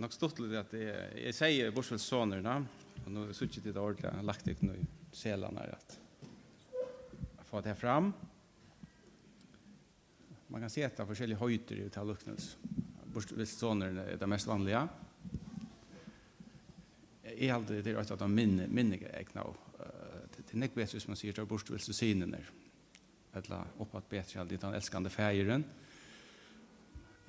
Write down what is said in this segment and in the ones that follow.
nok stort litt at jeg, jeg sier Borsfelds soner, og nå er ikke det ordentlig, jeg har lagt ikke noe i selene her, at jeg får det fram. Man kan se etter forskjellige høyter i talluknes. Borsfelds soner er det mest vanlige. Jeg er alltid det rett at de minne, minne egna, det er ikke bedre hvis man sier til Borsfelds sinene, eller oppåt bedre, det er den elskende feieren, og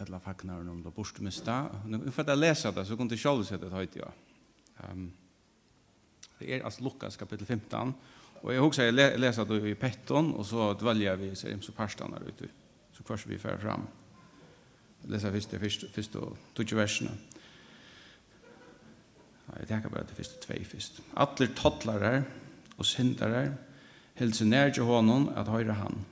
eller fagnar om det borstmista. Nu för att läsa det så kunde jag se det höjt ja. Ehm det är alltså Lukas kapitel 15 och jag huxar jag läser det i Petton och så dväljer vi så så parstan där ute. Så kvar vi för fram. Läsa först det först först då tog verserna. Ja, jag tänker bara det första två först. Alla toddlare och syndare hälsar när till honom att höra han.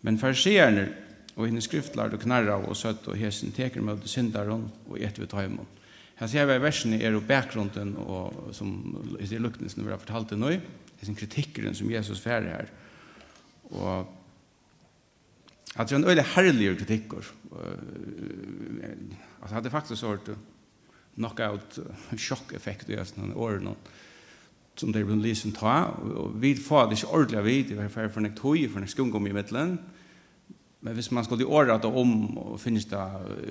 Men fariserne og henne skriftlar og knarra og søtt og hesen teker med det syndaron og et vi tar imot. Her ser vi versene er og bakgrunden og som i det lukten som vi har fortalt det nå, det er kritikkeren som Jesus færre her. Og at det er en øyelig herlig kritikker. At det hadde faktisk vært knockout sjokkeffekt i sånne årene som det er blitt lysen ta, og vi får det ikke ordentlig vidt, i hvert fall for en tog, for en skungom i midtelen, og Men hvis man skulle året det om og finnes det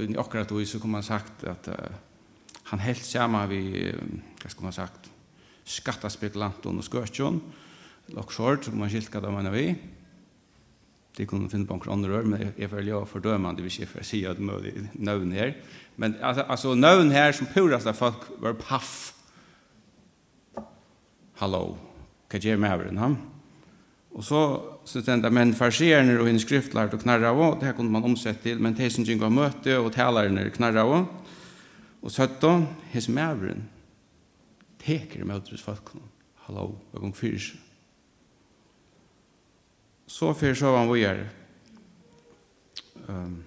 i akkurat og så kunne man sagt at uh, han helt sammen vi, hva skulle man sagt, skattaspekulanten og skøtjon, loksjort, som man skilt hva det mener vi. Det kunne finne på noen andre men jeg føler jo fordømende hvis jeg får si at det er nøvn her. Men altså, altså nøvn her som purast av folk var paff. Hallo, hva gjør med over den, ha? Och så så tända men og och inskriftlart och knarra och det här kunde man omsätta till men tesen gick av møte och talerne knarra och så sötta his mävren teker med oss folk. Hallå, jag går seg. Så för så han vad gör. Ehm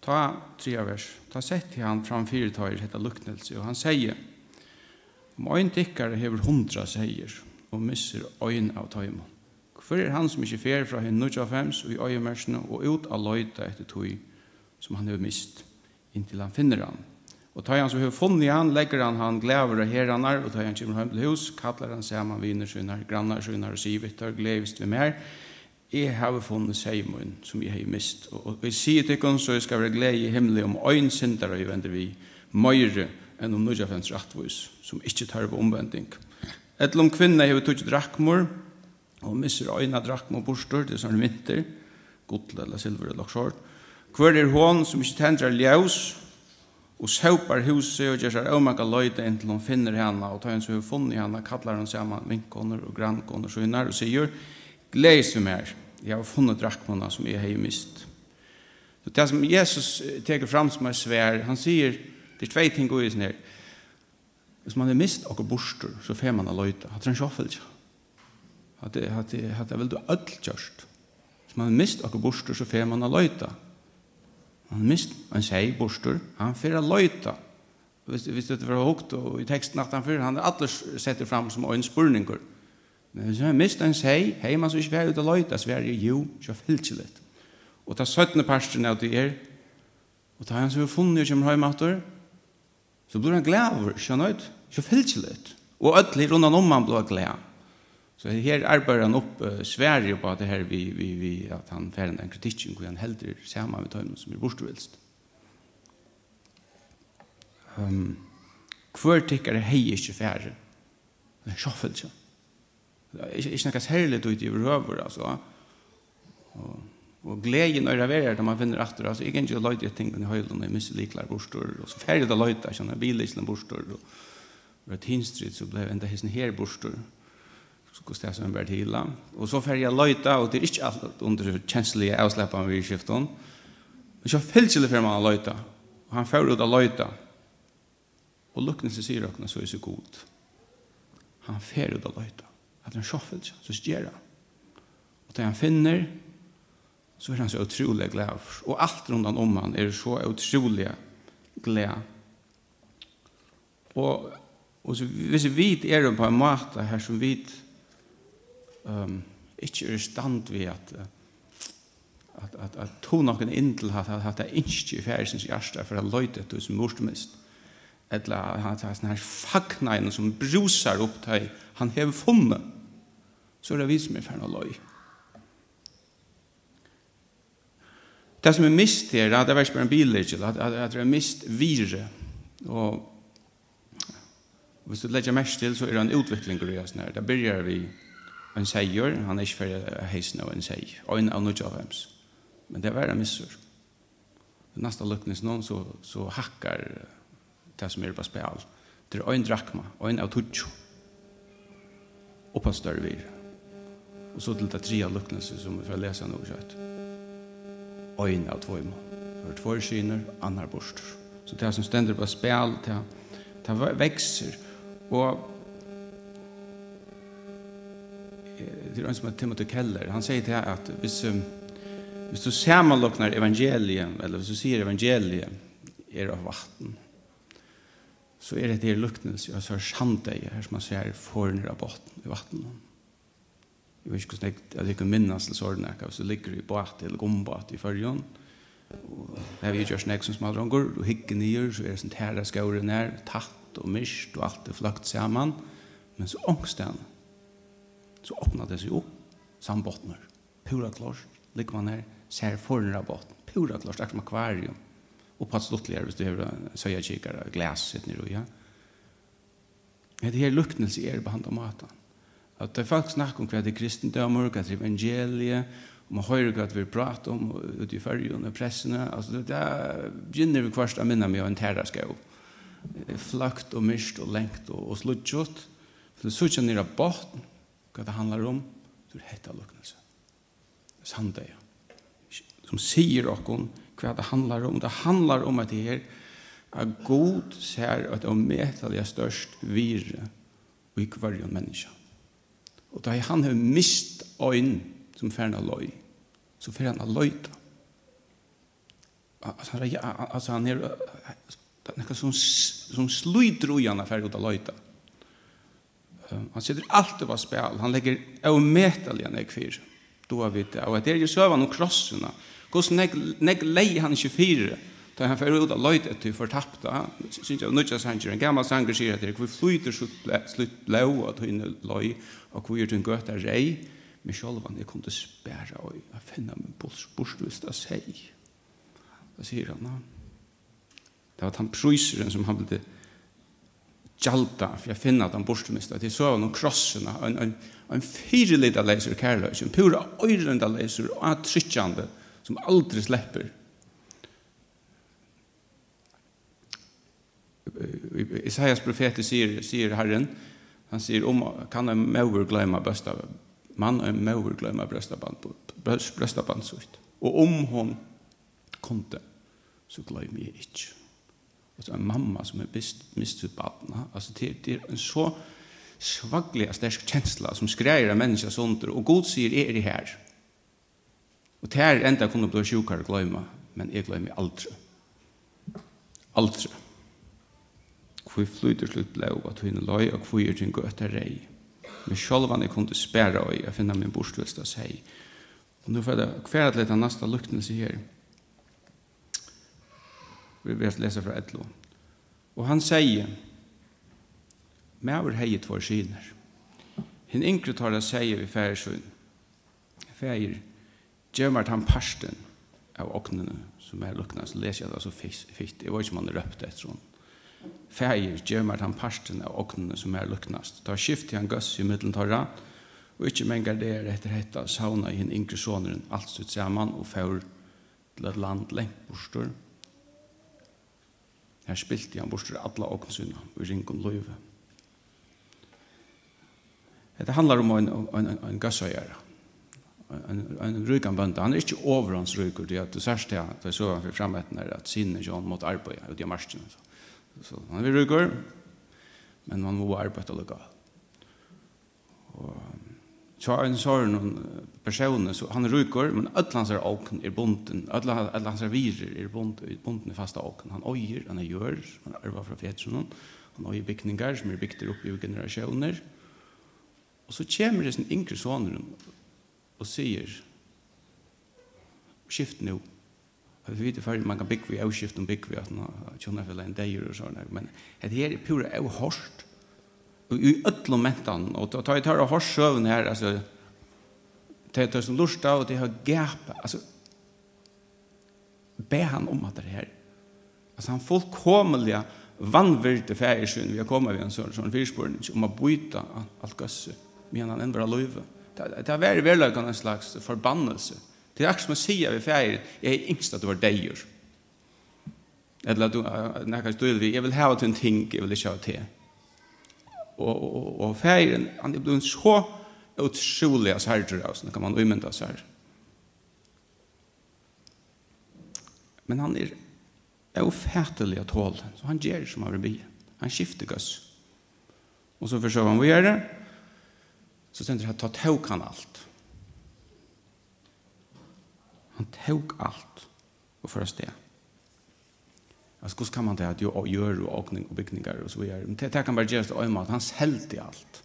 ta tre vers. Ta sett til han fram fyrtager hetta luktnelse och han säger om en tickare hever hundra säger og misser øyn av tøyma. Hvor er han som ikke fer fra henne nødja fems og i øyemersene og ut av løyta etter tøy som han har mist inntil han finner han. Og tøy han som har funnet han, legger han han glæver og heranar og tøy han kommer hjem til hus, kallar han saman viner sønner, grannar sønner og sivet, tøy glevist vi mer. Jeg har funnet seimun som jeg har mist. Og jeg sier til henne så jeg skal være glede i himmelen om øyn syndere jeg vender vi, møyre enn om nødja fems rattvois som ikke tar på omvending. Og Etter om kvinna hever tog drakkmor, og misser øyna drakkmor bostor, det er sånn vinter, gudla eller silver eller laksort. Hver er hon som ikke tendrar ljøs, og saupar huset og gjør seg avmakka løyde inntil hun finner henne, og tar henne som hun funnet henne, kallar henne sammen vinkoner og grannkoner, så hun er og sier, gledes vi mer, jeg har funnet drakmurna som jeg har mist. Så det som Jesus teker fram som er svær, han sier, det er tvei ting gode i sin her, Hvis man er mist og borster, så fer man a løyta. Hatt er en sjåfelg. Hatt er vel du öll kjørst. Hvis man er mist og borster, så fer man a løyta. Han mist en seg borster, han fer a løyta. Hvis, hvis det var hukt og i teksten at han fyrir, han er allers setter fram som øyn spurningur. Men hvis han mist en seg, hei man så ikke fer ut a løyta, så er jo sjåfelgjellet. Og ta 17. parsten av det er, og ta han som er funnet og kommer høymater, så blir han glæver, skjønner ut, så fylselig. Og ødelig rundt om han blir glæver. Så her arbeider han opp uh, Sverige på at det her vi, vi, vi, at han færer den kritikken hvor han helder sammen med tøymen som er bortvilst. Um, hver det hei ikke færre. Det er sjoffelt, ja. Det er ikke noe særlig ut i røver, altså. Og, Og gleden øyre verer det man finner etter, altså jeg kan ikke løyde et ting i høylen, jeg misser likler bostor, og så ferdig det løyde jeg, kjenner at bilislen borstår, og et hinstrid så ble enda hesten her bostor, så går det som en vært hila. Og så ferdig jeg løyde, og det er ikke alt under kjenslige avslappene vi i men så fyllt fylselig fyrir man løyde, og han fyrir ut av løyde, og lukkene seg sier dere, så er så god. Han fyrir ut av løyde, at han så sjåfylselig, så skjer han. Og det han finner, så er han så utrolig glad. Og alt rundt om han er så utrolig glad. Og, og så, hvis vi er på en måte her som vi um, ikke er i stand ved at at at at to nokon inn til at hat er ikke i færsens hjerte for å løyte til som morsmist eller han har sånn her fagnein som brusar opp til han hever funnet så er det vi som er ferdig å løy Det som er mist her, det er vært bare en billigel, at at det er mist vire. Og hvis du legger mest til, så er det en utvikling i oss her. Da begynner vi en seier, han er ikke ferdig heisen av en seier, og en av noe av hems. Men det er verre missur. neste lukknes noen, så, så hakkar det som er på spil. Det er en drakma, en av tutsjo. Og på større vir. Og så til det tria lukknes som vi får lese noe kjøtt ein av tvøym. Hver tvøy syner, annar bort. Så det som stender på spel, det, det vekser. Og det er en som heter Timothy Keller, han sier til at hvis, um, hvis du samanloknar evangeliet, eller hvis du sier evangeliet er av vatten, så er det det luktna så så sier det her som man ser forner av botten i vattnet. Jeg vet ikke hvordan jeg, jeg kan minnes til sånne hvis så ligger i båt eller gombåt i førjen, og her vi gjør snakk som smadronger, og hikker nye, så er det sånn tæra skauren her, tatt og mist, og alt er flakt sammen, men så ångsten, så åpner det seg opp, sambotner, pura klart, ligger man her, ser foran botten. pura klart, akkurat som akvarium, og på et sluttligere, hvis du har søyakikere, glas, sitt nere, ja. Det her lukknelse er behandlet maten At det folk snakker om hva det er kristendømmer, hva det er evangeliet, og man hører hva vi prater om ute i fyrjun og pressene. Altså, det begynner vi kvarst å minne meg av en terraskau. Flakt og mist og lengt og, og sluttkjort. Så det sutja nere botten, hva det handlar om, så er hetta lukknelse. Sanda, ja. Som sier okkur hva det handlar om. Det handlar om at det er at god ser at det er ometelig størst vire i varje menneska. Og da han har mist øyn som ferna løy, så fer han av løyta. Altså, han, altså, han er noe som, som sluidr ui han fer ut av løyta. Han sitter alltid på spjall, han legger avmetelig han ikke fyrir. Du har vitt det. Og det er jo søvann om krossene. Hvordan nek, nek lei han ikke fire? det Da han fer ut av løyt etter fortapta, synes jeg, nødja sanger, en gammal sanger sier at vi flyter slutt lau at hun løy, og hvor er til en gøtta rei, men sjolvan jeg kunne spæra og jeg finna min bortsvist av seg. Da sier han, det var han prøyseren som han ble gjalda, for jeg finna at han bortsvist av, til så var noen krossene, en, en, en fyrelita leser kærløys, en pura øyrenda leser, og en trykkjande, som aldri slipper, Isaias profeten sier, sier Herren, han sier, om, kan en mauer glemme bøsta, man en mauer glemme brøstaband sitt. Og om hon kom det, så glemme jeg ikke. så en mamma som er mistet badna, altså det, det er en så svaglig og stersk kjensla som skreier av menneskers under, og god sier, er det her. Og det her enda kunne bli sjukere glemme, men jeg glemme aldri. Aldri hvor flyter slutt blå at hun løy, og hvor er din gøte rei. Men sjølvan jeg kunne spære og jeg finner min borstvelst av seg. Og nå får jeg kværet litt av neste luktelse her. Vi vil lese fra Edlo. Og han sier, Mæver hei två syner. Hinn yngre tar det sier vi færesøyn. Fæger, gjemmert han parsten av åknene som er lukkna, så leser jeg det så fitt. Jeg var ikke man røpte etter sånn. Fægir gjør meg den parten av åknene som er luknast. Ta skift til han gøss i middelen middeltorra, og ikke mengar det er etter hetta sauna i hinn yngre soneren alt stutt saman og fær til et land lengt bostor. Her spilte han bostor alla åknsyna og ringon løyve. Det handlar om en, en, en, en gassøyere. En, en rykan bønda. Han er ikke over hans ryker. Det er at du sørst til han, det er så han for fremheten er at sinne John mot arbeid, og de er marsjen. Så. Så han er rykker, men man må arbeide og lukke. Og tja en sånn person, så han rykker, men alle hans er åken er bunden, alle, alle hans er virer er bunden, bunden er fasta åken. Han øyer, han er gjør, han er arver fra fetsen, han øyer bygninger som er bygd opp i generasjoner. Og så kommer det sin yngre sånner og sier, skift nå, Og vi vet för færdig, man kan bygga vi avskift och bygga vi att tjona för en dag och sånne, men det här är pura av Och og i ødlo mentan, Och ta ett tar av sövn här. Alltså, ta i tar som lursta, og det har gap, Alltså, be han om att det här. Alltså han fullkomliga vannvirte färgsyn. vi har kommit vi en sån, sån fyrspårning om att byta allt gøsse, men han ändrar løyve. Det, det varit väldigt en slags förbannelse Det er akkurat som å si av i ferie, jeg er yngst at du var deier. Eller at du, nekkast du stod, jeg vil hava til en ting, jeg vil ikke ha til. Og, og, og feiren, han er blevet så utrolig av særger av, sånn kan man umynda av særger. Men han er ofætelig av tålen, så han gjør som han vil bli. Han skifter gass. Og så forsøker han å gjøre det, så stender han, ta tåk han alt. Han tok alt og først det. Altså, hvordan kan man det at jo gjør og åkning og bygninger og så videre? Men det, det kan bare gjøres til øyne at han selte alt.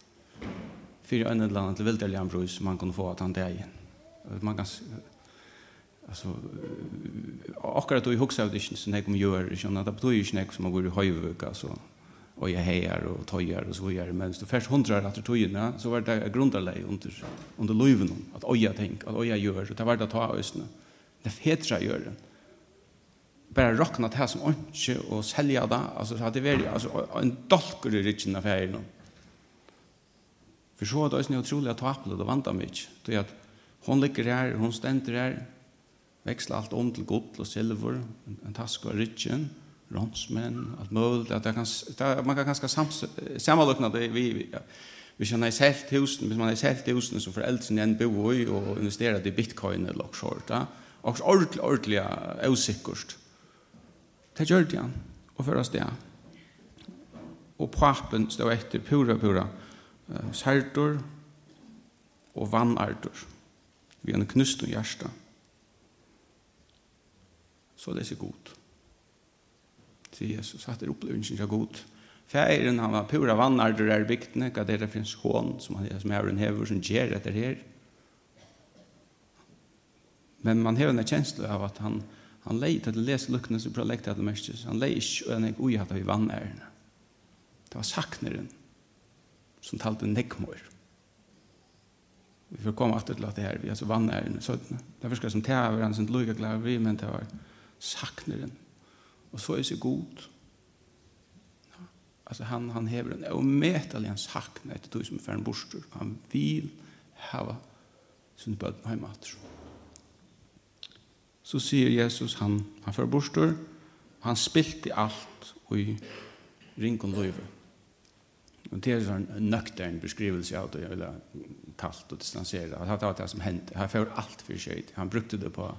Fyre øyne eller annet til vilderlig en brus man kan kunne få at han det igjen. Man kan... Alltså akkurat då i huxa det som när kommer göra så när det betyder ju snack som man går i höjvöka så och jag hejar och tojar och så vidare men så först hundrar att tojorna så var det grundarläge under under löven att oja tänk att oja gör så det var det ta ösnen det fetra gjør det. Bare råkna det här som åndsje og selja det, altså det hadde vært altså, en dolker i rydgen av ferien. For så er det også utrolig at taplet og vanda mye. Det er at hon ligger her, hon stender her, veksla alt om til gott og silver, en task av rydgen, ronsmenn, alt mulig, at det kan, det, man kan ganske sammenløkna det vi, vi ja. Hvis man har selt husen, hvis man har selt husen som foreldrene enn bor i og investerer i bitcoin eller noe sånt, og ordentlig, ordentlig usikkert. Det gjør det han, og for oss det. Og papen stod etter, pura, pura, særtor og vannartor, vi en knust og hjärsta. Så det er godt. Sier Jesus, at det er opplevelsen ikke god. Færen, han var pura vannartor er bygtene, hva det er finnes hånd, som han som er en hever, som gjør etter her. Men man har en känsla av att han han lejt att läsa luckorna så bra läkt att mästes. Han lejt och en oj hade vi vann ärna. Det var sakneren som talte nekmor. Vi får komma att till att det här vi alltså vann ärna så det förskar som täver han sånt lugga glad vi men det var sakneren. Och så är så god. Ja. Alltså han han häver en omätlig en sakna ett tog som för en borstor. Han vill ha sin böd hemma tror jag så sier Jesus han, han får borster, og han spilte alt i ringen løyve. Og det er en nøktern beskrivelse av det, eller talt og distansere. Det var det som hendte. Han får alt for seg. Han brukte det på å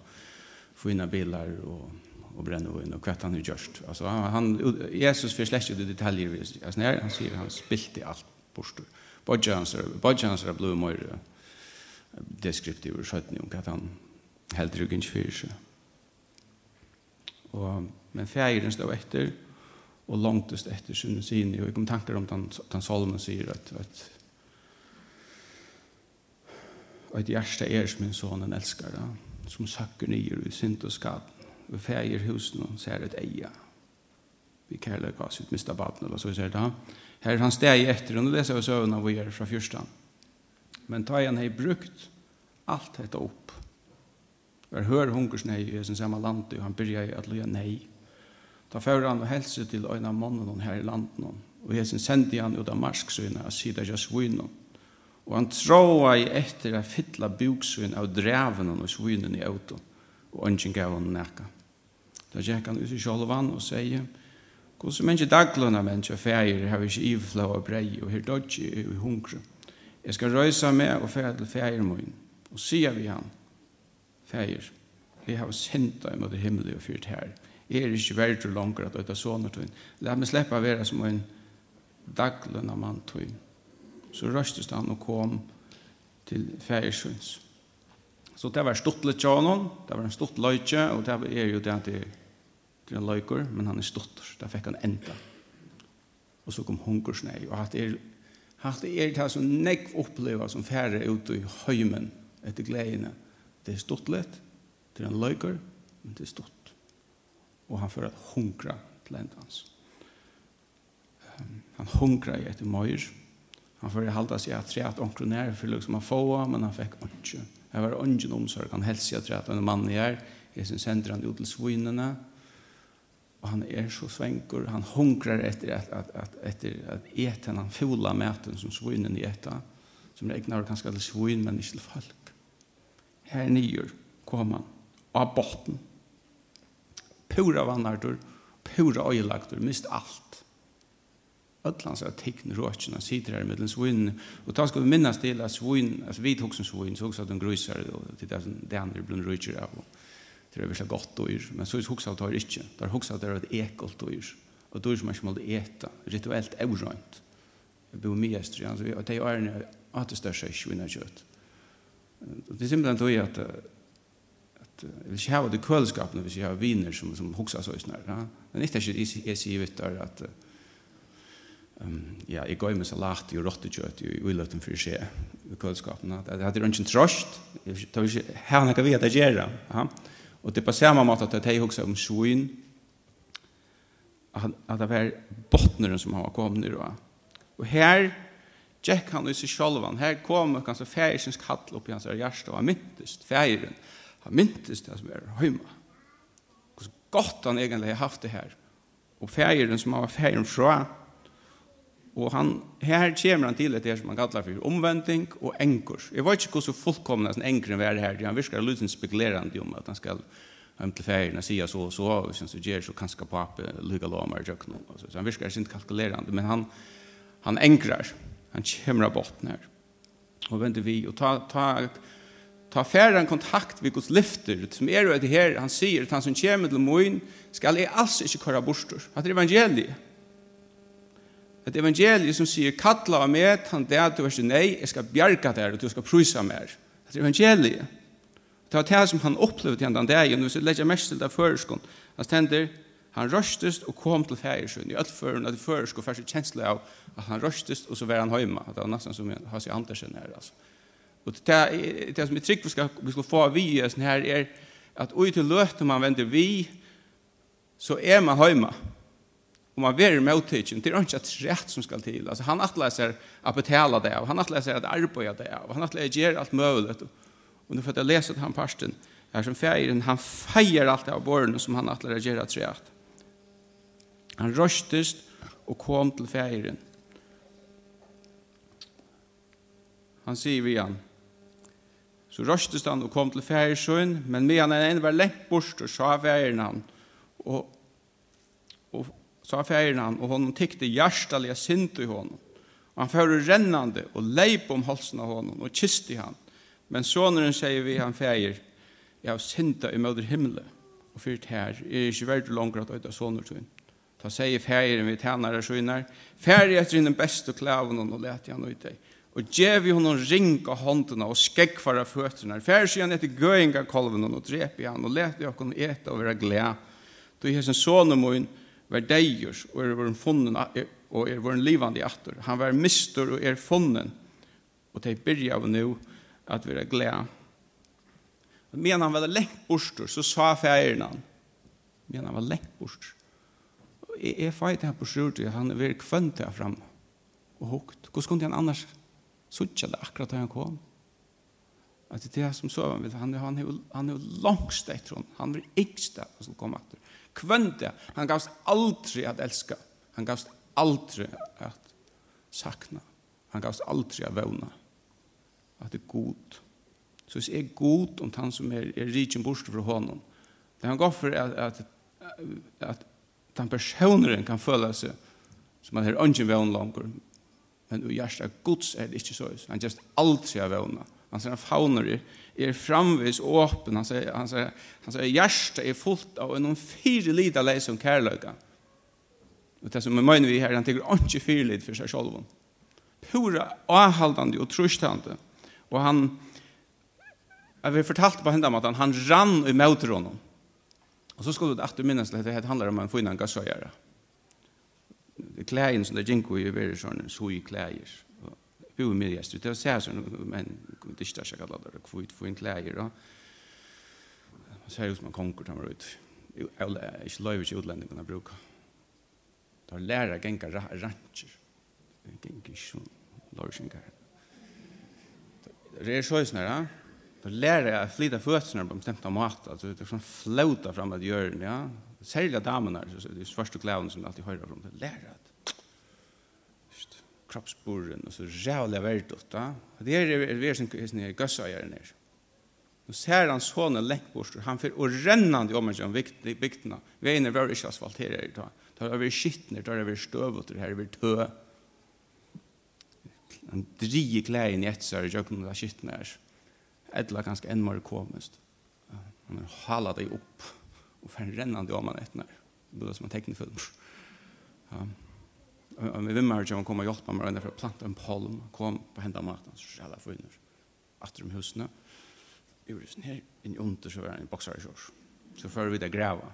få inn bilar og, og brenne inn, og hva han har gjort. Altså, han, han, Jesus får slett ikke detaljer. Altså, när han sier han spilte alt borster. Bodjanser, bodjanser er blod og møyre deskriptiver skjøttning om hva han heldur ryggen ikke fyrir seg. Og, men fægeren stod etter, og langtest etter sinne sin, og jeg kom tanker om den, den salmen sier at, at og et hjerte er som min sånn en elskar da, som søkker nyer i synd og skad og fæger husen og ser et eia vi kærler gass ut mista baden eller så ser det her er han steg etter og nå leser vi søvn av å gjøre fra fyrstan men ta igjen hei brukt alt dette opp var hör hungersnej i sin samma land och han började att lyja nej. Ta för han och hälsa till av mannen här i landet och jag sen sände han ut av marsksöna att sida jag svinn och han tråa i efter att fylla buksvinn av dräven och svinnen i auto. och ønsken gav han näka. Da gikk han ut i kjolvan og sier, Hvordan menneske daglønna menneske og feir har vi ikke ivflå og brei og her dodgi i hungru. Jeg skal røysa meg og feir til feir min og sier vi han, Fægir, vi har sendt deg mot det himmelig og fyrt her. Jeg er ikke verdt og langer at dette sånne tøyen. La meg slippe å være som en daglønne mann tøyen. Så røstes han og kom til Fægirsøns. Så det var stort litt av noen, det var en stort løyke, og det er jo det at det er en løyker, men han er stort, Da fikk han enda. Og så kom hungersnei, og hatt er, hatt er det som nekv oppleva som færre ute i høymen etter gledene, Det är stort lätt. Det er en løyker, Men det är stort. Och han får att hunkra til enda hans. Han hunkra i etter møyr. Han får halda sig att at omkring nær för liksom han få men han fikk ikke. Det var ungen omsorg. Han hälsade att at en man i är. Jag syns han ut til svinene. og han er så svenkur, han hunkrar etter at, at, at, etter at eten, han fula maten som svinene i eta, som regnar kanskje til svin, men ikke til folk her nyer kom han av botten. Pura vannartur, pura øyelagtur, mist alt. Ötlands er tekn råkjen, han sitter her mittlen svinn, og da skal vi minnas til at svinn, altså vi tog som svinn, så også at hun grusar, og til det det andre blod røyker av, og det er virkelig godt dyr, men så er hoksa at det ikke, det er hoksa at det er et ekelt dyr, og dyr som man ikke måtte eta, rituelt eurøynt. Jeg bor mye estrian, så det er ærene at det største er svinna kjøtt. Det er simpelthen tog at at att vil ikke ha det køleskapene hvis vi har viner som som huxar så snart. Ja. Men inte är jeg sier vidt der at um, ja, jeg går med salat och råttekött och vill att den för sig kölskapen att det hade inte tröst. Det vill här när jag vet att göra. Ja. Og det er på samme måte at jeg huxar om svin at det var bottneren som har kommet. nu. Och här Jack han i sig självan. Här kom kanske färgsens kall upp i hans hjärsta och han myntest färgen. Han myntest det som är hemma. Och så gott han egentligen har haft det här. Och färgen som han var färgen fra, Och han, här kommer han till det som han kallar för omvändning och änkor. Jag vet inte hur så fullkomna som änkren är det här. Han viskar lysen spekulerande om att han ska hem till färgerna sier så og så. og så ger så kanske på appen lyga lamar i jökna. Så han virker inte kalkylerande men han, han änkrar han kommer av botten her. Og venter vi, og ta, ta, ta færre en kontakt vi Guds lyfter, som er jo etter her, han sier at han som kommer til moen, skal jeg alls ikke køre bostor. At det er evangeliet. Et evangeliet som sier, kattla av meg, han det at du er nei, jeg skal bjerga der, og du skal prysa mer. Det er evangeliet. Det var det som han opplevde igjen den dagen, hvis jeg legger mest til det føreskånd. Han stender, Han røstest og kom til fægersund. I alt føren at hadde før skulle først kjensle av at han røstest, og så var han hjemme. Det var nesten som Hasi Andersen her, altså. Og det, det som er trygg vi skal, vi skal få av vi sånn her er at ui til løte man vender vi, så er man hjemme. Og man verer med utidgen. Det er ikke et rett som skal til. Altså, han atler seg å betale det av. Han atler seg å arbeide det av. Han atler seg å gjøre alt mulig. Og nå får jeg lese til han parsten. Her som feiren, han feier alt av bårene som han atler å gjøre det rett. Han røstest og kom til feiren. Han sier vi han. Så røstest han og kom til feiren, men med han enn var lengt bort og sa feiren han. Og, og sa feiren han, og hon tykte hjertelig sint i honom. Han fører rennande og leip om halsen av honom og kiste han. Men sonen sier vi han feir, jeg har synda i møter himmelen og fyrt her, jeg er ikke verdt langt at øyda sånner til henne. Ta seg færen vi tænare skjønner. færi etter den beste klæven og lete han ut deg. Og gjev jo honom ringa håndene og skeggfara føttene. Færi sier han etter gøynga kolven og dreper han og lete jeg kunne eta og være glede. Du hesen sonemoen var deijers og er vår funnet og er vår livande atter. Han var mistor og er funnet. Og det byrja av nå at vi er glede. Men han var lengt bort, så sa færen han. Men han var lengt borster jeg, er feit her på sjurt, han er veldig kvønt her fremme, og hukt. Hvordan kunne han annars suttje det akkurat da han kom? At det er som så, han er, han er, han er langst etter henne, han er ikst der, som kom etter. Kvønt det, han gavst aldri at elska, han gavst aldri at sakna, han gavst aldri at vevna, at det er god. Så hvis jeg er god om han som er, er rikken bort fra honom, det han gav for at, at, at, at den personen kan føle seg som han har ungen vevn langer, men i hjertet av Guds er det ikke så. Han just aldri har vevna. Han sier han fauner er, er framvis åpen. Han sier, han sier, han sier hjertet er fullt av noen fire lite leis om kærløyga. Og det som jeg mener vi her, han tenker ikke fire lite for seg selv. Pura avhaldande og trustande. Og han, jeg vil fortalte på hendene at han, han rann i møter honom. Og så skulle det alltid minnes at det handler om en finan gassøyere. Det er Klægen som det ginko i veri sånn i klæger. Bo i midjestri, det var sær sånn, men det er ikke seg kallar det, kvitt fin klæger. Og så er det som en konkur som var ut. Ikke løy ikke utlendingene bruker. Det var lærer gengar rancher. Gengar ikke sånn, lorsingar. Det er sånn, ja. Då lärde jag flytta fötterna på bestämda mat. Alltså det är sån flöta fram att göra den, ja. Särskilt damerna, så det är första kläderna som alltid hör från. Det lärde jag. Just kroppsborren och så jävla värdot, ja. Det är det vi är som är gossa gör ner. Nu ser han sånne längt bort. Han får och rännande om sig om vikterna. Vi är inne var inte asfalterade har Tar skittner, skitner, har över stövet det här över tö. Han driger kläderna i ett så här, jag kommer att skitna här. Edla ganske enn mer komisk. Han har halat deg opp og fer rennende om han etter. Det er som en teknefilm. Ja. Vi vil mer om å komme og hjelpe meg med å plante en palm, kom på hendene maten, så skal jeg få inn. Atter om husene. Urusen her, inn i under så var han i boksare kjørs. Så før vi det grava.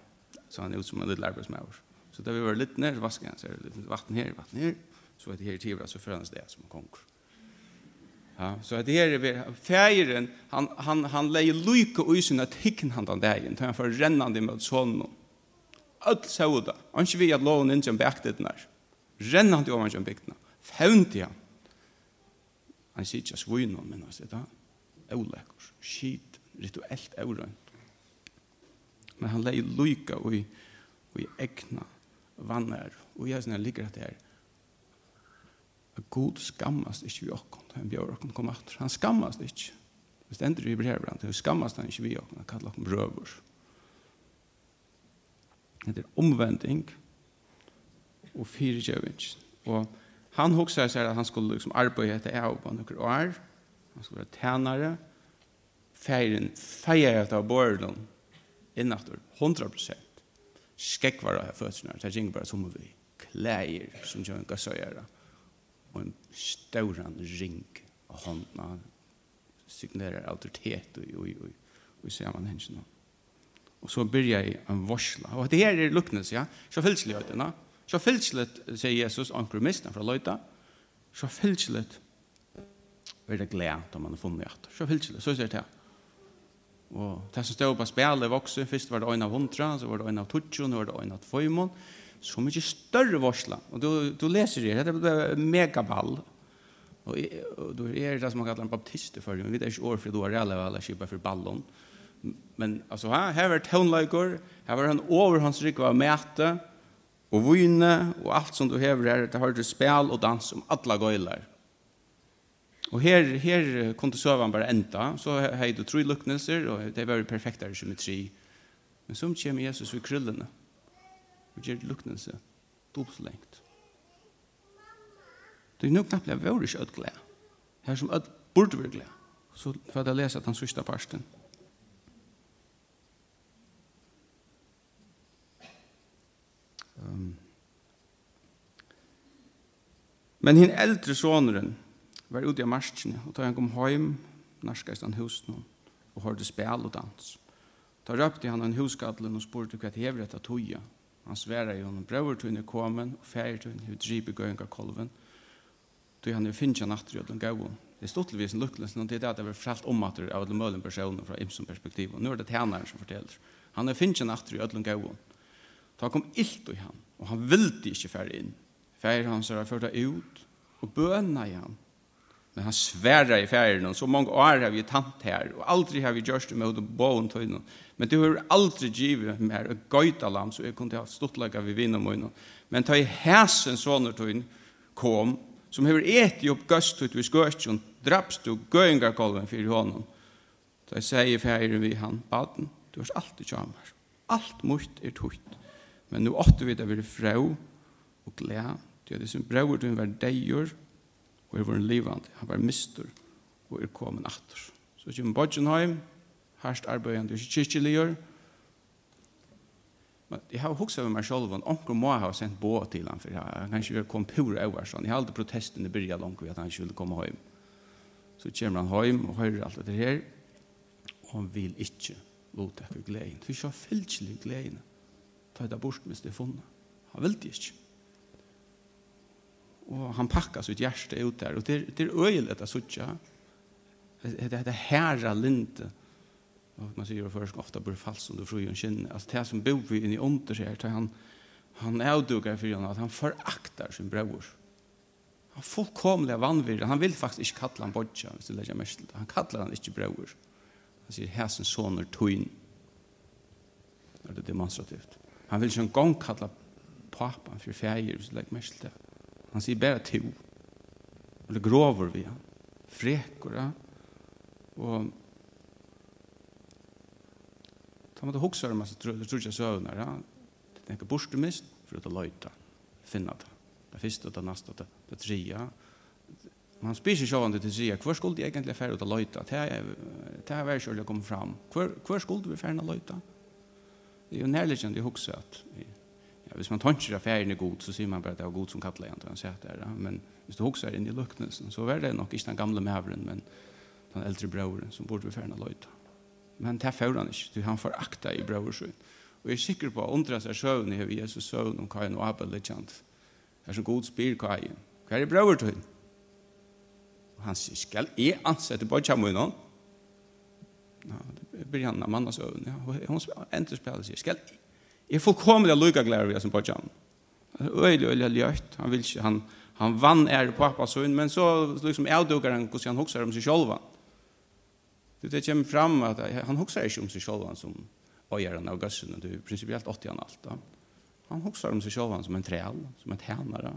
Så han er ut som en liten arbeidsmøver. Så da vi var litt nær, så vasker han seg litt vatten her, vatten her. Så er det her i tivra, så før han sted som en konger. Ja, så det här är färgen han han han lägger lycka och isen att han den där igen. Han för rännande mot sonen. Allt såda. Han ska vi att låna in som bäktet när. Rännande om han som bäktna. Fäunt han. Han sitter just vinn om men alltså det oläckor. Skit rituellt orent. Men han lägger lycka och i och i äkna vannar. Och jag syns ligger det här at Gud skammast ikkje vi okkon, han bjør okkon kom atter. Han skammast Hvis Det stender i brevbrand, han skammast han ikkje vi okkon, han kallar okkon brøver. Det er omvending og fyrirgjøving. Og han hoksar seg at han skulle liksom arbeide etter av på noen år, han skulle være tænare, feiren feier etter av borden innatter, 100 prosent. Skekvar av det det er ikke bare som vi klæger som gjør en gassøyere og en stauran ring av hånda av signerar autoritet og, og, og, og hens nå. Og så byrja jeg en varsla. Og det her er luknes, ja. Så fylselig høyde, fylseløytene. Så fylselig, sier Jesus, anker mistene fra løyta. Så fylselig er det glede om man har funnet etter. Så fylselig, så sier det her. Og det som stod på spelet vokser, først var det en av hundra, så var det en av tutsjon, så var det en av tvøymon så mycket större varsla. Och då, då läser det, det är megaball. Og, och då är det det som man kallar en baptist för. Vi vet ikke år för då är reale alla, alla kippar för ballon. Men alltså her, her var tonlöjkor, her var han over hans rikva var mäte och vine och allt som du hever her, det har du spel och dans om alla gojlar. Och her, her kunde søvann bara ända, så här du tre luknelser, och det var perfekta symmetri. Men som kommer Jesus ved kryllorna og gjør luknelse dobbelt så lengt. Det er nok knappt jeg var ikke ødt glede. Her som ødt burde være glede. Så får jeg lese at han sørste parsten. Um. Men hin eldre soneren var ute av marskene, og da han kom hjem, narskast han husen og hørte spil og dans. Da røpte han en husgadlen og spurte hva det hever etter toget, Han sverar jo honom, brøver tøyne er komen, og færer tøyne hur dripe gøynga kolven, tøy han jo finnja nattri og den gauon. Det stod til visen lukkles, men det er det at det var fralt om at det av alle mølen personer fra Imsen perspektiv, og nå er det tænaren som forteller. Han har finnja nattri og den gauon. Da kom illt i han, og han vildi ikkje fære inn. Færer han så har fyrta ut, og bøna i han, Men han svärar i färgen. Så mange år har vi tant här. Och aldrig har vi gjort det med bån tøyne. Men du har aldrig givit mig här gøyta lam, Så jag kunde ha stått vi vid vinna Men ta i hæsen sånne tøyne kom. Som har ätit upp gøstet vi skøtjon, Drapst du gøyngarkolven för honom. Da jag säger färgen vi han. Baden, du har alltid kjammer. Allt mot är tøyt. Men nu åtte vi det vid frau och gläd. Det är det som brauer du var dejer og er vært livande. Han var mistur og er kommet atter. Så kjem Bodgenheim, herst arbeidende ikke kyrkjeligjør. Men jeg har hukset over meg selv, og onker må ha sendt bå til han, for han kan ikke komme pura over sånn. Jeg har aldri protestene byrja langt ved at han ikke ville komme hjem. Så kommer han hjem og hører alt dette her, og han vil ikke lotekke gleden. For ikke fylkjelig gleden. Ta det bort mens det er funnet. Han vil det ikke och han pakkar sitt hjärta ut där och det det är öjligt att söka det det herra linte. Og man sier jo først ofta bor falskt under frugen kinn alltså det som bor vi inne i under sig han han är for för at han föraktar sin bror han fullkomliga vanvirre han vill faktiskt inte kalla han bodja hvis du legger mest han kallar han inte bror han sier, häsen soner tuin det demonstrativt? Han vill ikke en gång kalla papan för färger hvis du legger mest til det. Han sier bare to. Eller grover vi han. Frekora. Og Ta måtte hoksa om hans trutja søvnar. Ja. Det er ikke borstumist for å løyta. Finna det. Det første, det neste, det, det tredje. Man spyr ikke sjåvande til tredje. Hvor skulle de egentlig færre ut å løyta? Det er vært kjørlig å komme fram. Hvor, hvor skulle vi færre å løyta? Det er jo nærliggjende å hoksa at Ja, hvis man tänker at ferien er god så sier man bare at det er god som kattler igjen til han sier det. Men hvis du också är inne i luknelsen så er det nok ikke den gamle mävren men den eldre brøveren som borde vi färna løyta. Men det här får han ikke, Han får akta i bröversyn. Og jeg er sikker på å undre seg søvn i høy Jesus søvn om kajen og Abel litt kjent. Det er så god spyr kajen. Hva er det brøver til? Og han sier, skal jeg ansette på kjemme innan? Ja, det blir han av mannas søvn. Ja, og hun endte spiller og sier, skal er fullkomlig lykke glede vi som på Jan. Øylig, øylig, løyt. Han vil ikke, han, han vann er pappa sønn, men så liksom avdukker han hvordan han hokser om seg selv. Det, det kommer fram at han hokser ikke om seg selv som øyeren av gassen, det er prinsipielt 80 han alt. Da. Han hokser om seg selv som en træl, som en tænare.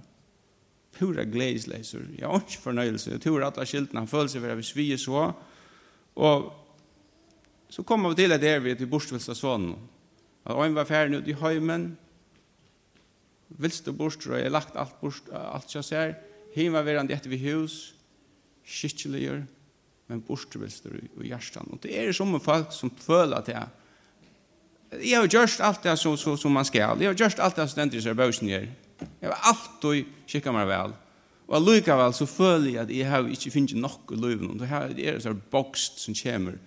Pura gledesleiser, jeg har ikke fornøyelse, jeg tror at skiltene, han føler seg for at vi svier så, og så kommer vi til at det er vi til bortvilsa sånn, At øyn var ferdig ut i høymen, vilste bort, og jeg lagt alt bort, alt jeg ser, hin var verand etter vi hus, skikkeligur, men bortvilster i hjertan. Og det er som en folk som føler at jeg, jeg har gjort alt det som, som, som man skal, jeg har gjort alt det som stendt i seg bøysen gjør, jeg har alltid kikket meg vel, og allikevel så føler jeg at jeg har ikke finnet nok i løven, og det er en sånn bokst som kommer,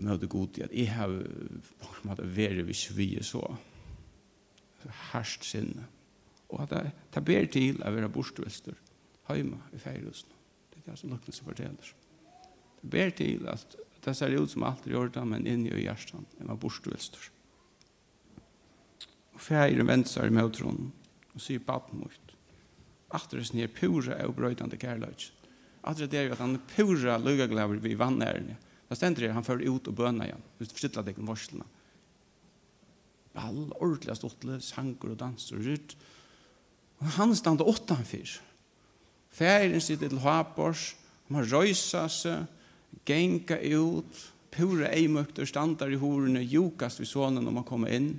møte god i at jeg har på en måte vært hvis vi er så herst sinne. Og at jeg tar bedre til å være bortvelster hjemme i feirhusen. Det er det som lukkene som forteller. Det ber til at det ser ut som alt i orden, men inni i hjertan, er man bortvelster. Og feiren vensar i møtron, og sier baden mot. Atter er snir pura og brøydande kærløy. Atter er det at han pura lugaklaver vi vannærene. Ja Da stender det, han fører ut og bøna igjen, ut forsittlet deg om varslene. All ordentlig ståttelig, sanger og danser og ryrt. Han standa åtta han fyr. Færen sitter til Hapors, han har røysa seg, genka ut, pura eimøkter standar i horene, jukast vid sonen når man kommer inn.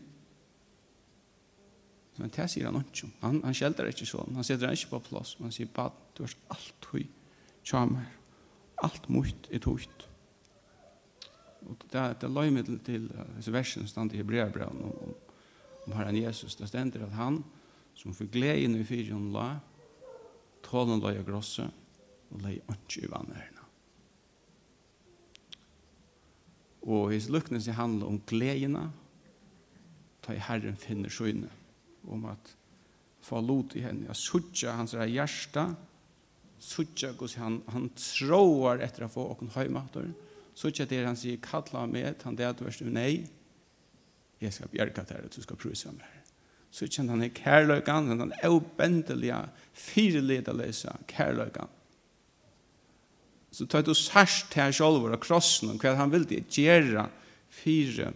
Men det sier han ikke. Han, han skjelder ikke sånn. Han sitter ikke på plass. Han sier, «Bad, du har alt høy, tja meg. Alt mot er tøyt.» og det er et løymet til disse versene stand i Hebreabraun om, om, om Herren Jesus. Det stender at han som fikk glede inn i fyrjon la, tålen la jeg grosse, og la jeg ikke i vannerne. Og hvis lukkene seg handler om gledene, ta i Herren finner skjønne, om at få lot i henne, jeg suttja hans hjerte, suttja hos han, han tråar etter å få åkken høymater, og Så ikke det han sier, kalla meg, han det at du er nei, jeg skal bjerke deg, og du skal prøve seg meg. Så ikke han er kærløygan, han er obendelige, fireledeløse kærløygan. Så tar du særst til han selv og krossen, og hva han vil det gjøre fire,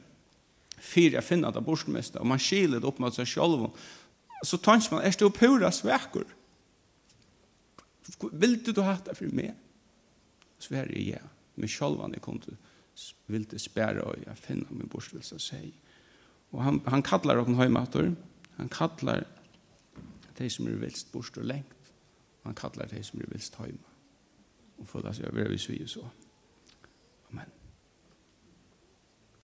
fire jeg finner det bortmeste, og man skiler det opp mot seg selv, så tanns man, er det jo pura svekker? Vil du ha det for meg? så er Sverige, ja med självan jag vil det spære og jeg finna min borstelse och säg. Og han, han kallar åkken høymater, Han kallar de som er vilst borst og lengt Han kallar de som er vilst hemma. Og for att er vill vi så. Amen.